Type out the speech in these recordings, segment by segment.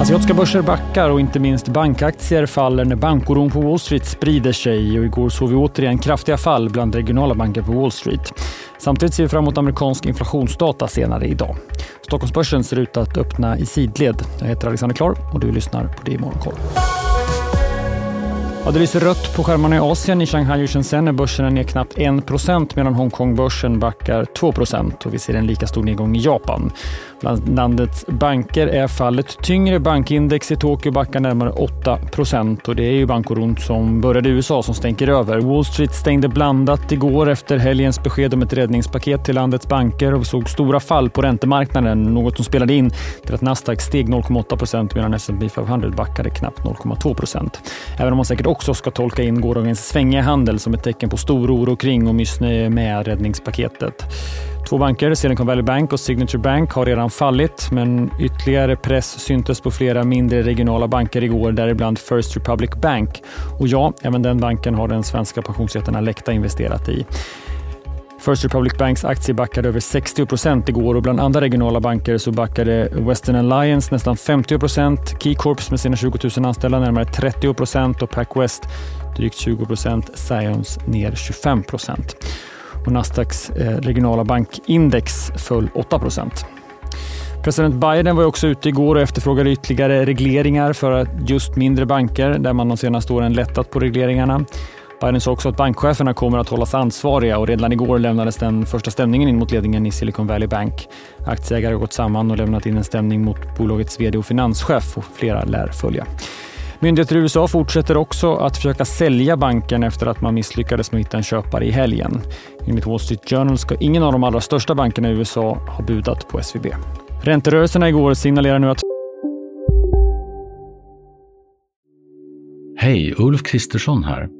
Asiatiska börser backar och inte minst bankaktier faller när bankoron på Wall Street sprider sig. Och igår såg vi återigen kraftiga fall bland regionala banker på Wall Street. Samtidigt ser vi fram emot amerikansk inflationsdata senare idag. Stockholmsbörsen ser ut att öppna i sidled. Jag heter Alexander Klar och du lyssnar på det i Morgonkoll. Ja, det lyser rött på skärmarna i Asien. I Shanghai och Shenzhen är börserna ner knappt 1% medan Hongkongbörsen backar 2% och vi ser en lika stor nedgång i Japan. Bland landets banker är fallet tyngre. Bankindex i Tokyo backar närmare 8 och det är ju bankoron som började i USA som stänker över. Wall Street stängde blandat igår efter helgens besked om ett räddningspaket till landets banker och vi såg stora fall på räntemarknaden, något som spelade in till att Nasdaq steg 0,8% medan S&P 500 backade knappt 0,2% Även om man säkert också ska tolka in gårdagens svängiga handel som ett tecken på stor oro kring och missnöje med räddningspaketet. Två banker, Silicon Valley Bank och Signature Bank, har redan fallit, men ytterligare press syntes på flera mindre regionala banker igår, däribland First Republic Bank. Och ja, även den banken har den svenska pensionsjätten Alecta investerat i. First Republic Banks aktie backade över 60 procent igår och bland andra regionala banker så backade Western Alliance nästan 50 procent, Keycorps med sina 20 000 anställda närmare 30 procent och PacWest drygt 20 procent, Scions ner 25 procent och Nasdaqs eh, regionala bankindex föll 8 procent. President Biden var också ute igår och efterfrågade ytterligare regleringar för just mindre banker där man de senaste åren lättat på regleringarna. Biden sa också att bankcheferna kommer att hållas ansvariga och redan igår lämnades den första stämningen in mot ledningen i Silicon Valley Bank. Aktieägare har gått samman och lämnat in en stämning mot bolagets vd och finanschef och flera lär följa. Myndigheter i USA fortsätter också att försöka sälja banken efter att man misslyckades med att hitta en köpare i helgen. Enligt Wall Street Journal ska ingen av de allra största bankerna i USA ha budat på SVB. Ränterörelserna igår signalerar nu att Hej, Ulf Kristersson här.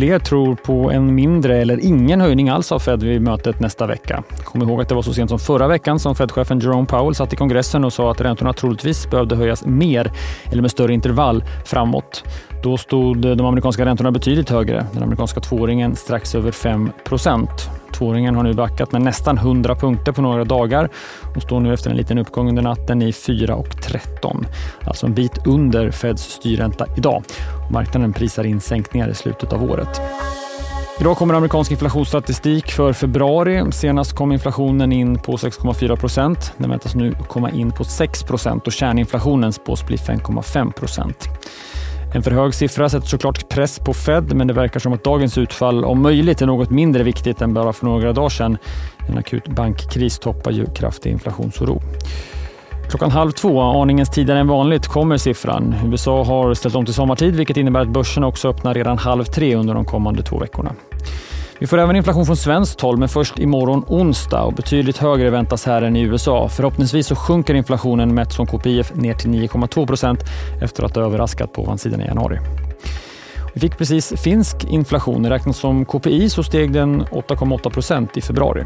Fler tror på en mindre eller ingen höjning alls av Fed vid mötet nästa vecka. Kom ihåg att det var så sent som förra veckan som Fed-chefen Jerome Powell satt i kongressen och sa att räntorna troligtvis behövde höjas mer eller med större intervall framåt. Då stod de amerikanska räntorna betydligt högre. Den amerikanska tvååringen strax över 5 Tvååringen har nu backat med nästan 100 punkter på några dagar och står nu efter en liten uppgång under natten i 4,13. Alltså en bit under Feds styrränta idag. Marknaden prisar in sänkningar i slutet av året. Idag kommer amerikansk inflationsstatistik för februari. Senast kom inflationen in på 6,4 procent. Den väntas nu komma in på 6 procent och kärninflationen spås bli 5,5 procent. En för hög siffra sätter såklart press på Fed, men det verkar som att dagens utfall om möjligt är något mindre viktigt än bara för några dagar sedan. En akut bankkris toppar ju kraftig inflationsoro. Klockan halv två, aningens tidigare än vanligt, kommer siffran. USA har ställt om till sommartid, vilket innebär att börsen också öppnar redan halv tre under de kommande två veckorna. Vi får även inflation från svenskt håll, men först imorgon onsdag och betydligt högre väntas här än i USA. Förhoppningsvis så sjunker inflationen mätt som KPIF ner till 9,2 procent efter att ha överraskat på ovansidan i januari. Vi fick precis finsk inflation. Räknat som KPI så steg den 8,8 procent i februari.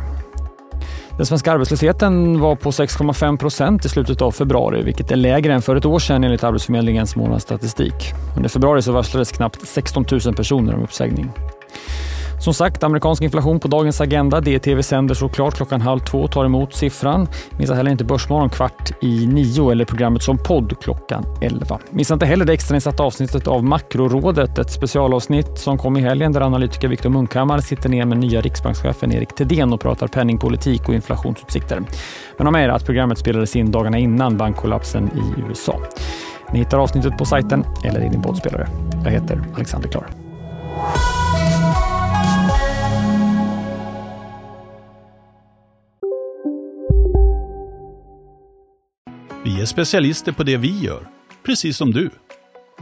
Den svenska arbetslösheten var på 6,5 procent i slutet av februari, vilket är lägre än för ett år sedan enligt Arbetsförmedlingens månadsstatistik. Under februari så varslades knappt 16 000 personer om uppsägning. Som sagt, amerikansk inflation på dagens agenda. DTV sänder såklart klockan halv två och tar emot siffran. Missa heller inte Börsmorgon kvart i nio eller programmet som podd klockan elva. Missa inte heller det extrainsatta avsnittet av Makrorådet, ett specialavsnitt som kom i helgen där analytiker Viktor Munkhammar sitter ner med nya riksbankschefen Erik Thedéen och pratar penningpolitik och inflationsutsikter. Men ha med er att programmet spelades in dagarna innan bankkollapsen i USA. Ni hittar avsnittet på sajten eller i din poddspelare. Jag heter Alexander Klar. Vi är specialister på det vi gör, precis som du.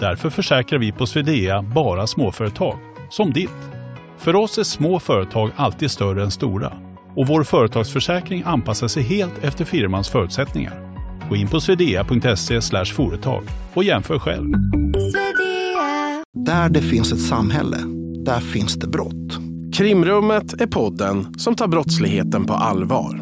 Därför försäkrar vi på Swedea bara småföretag, som ditt. För oss är små företag alltid större än stora och vår företagsförsäkring anpassar sig helt efter firmans förutsättningar. Gå in på swedea.se företag och jämför själv. Där det finns ett samhälle, där finns det brott. Krimrummet är podden som tar brottsligheten på allvar.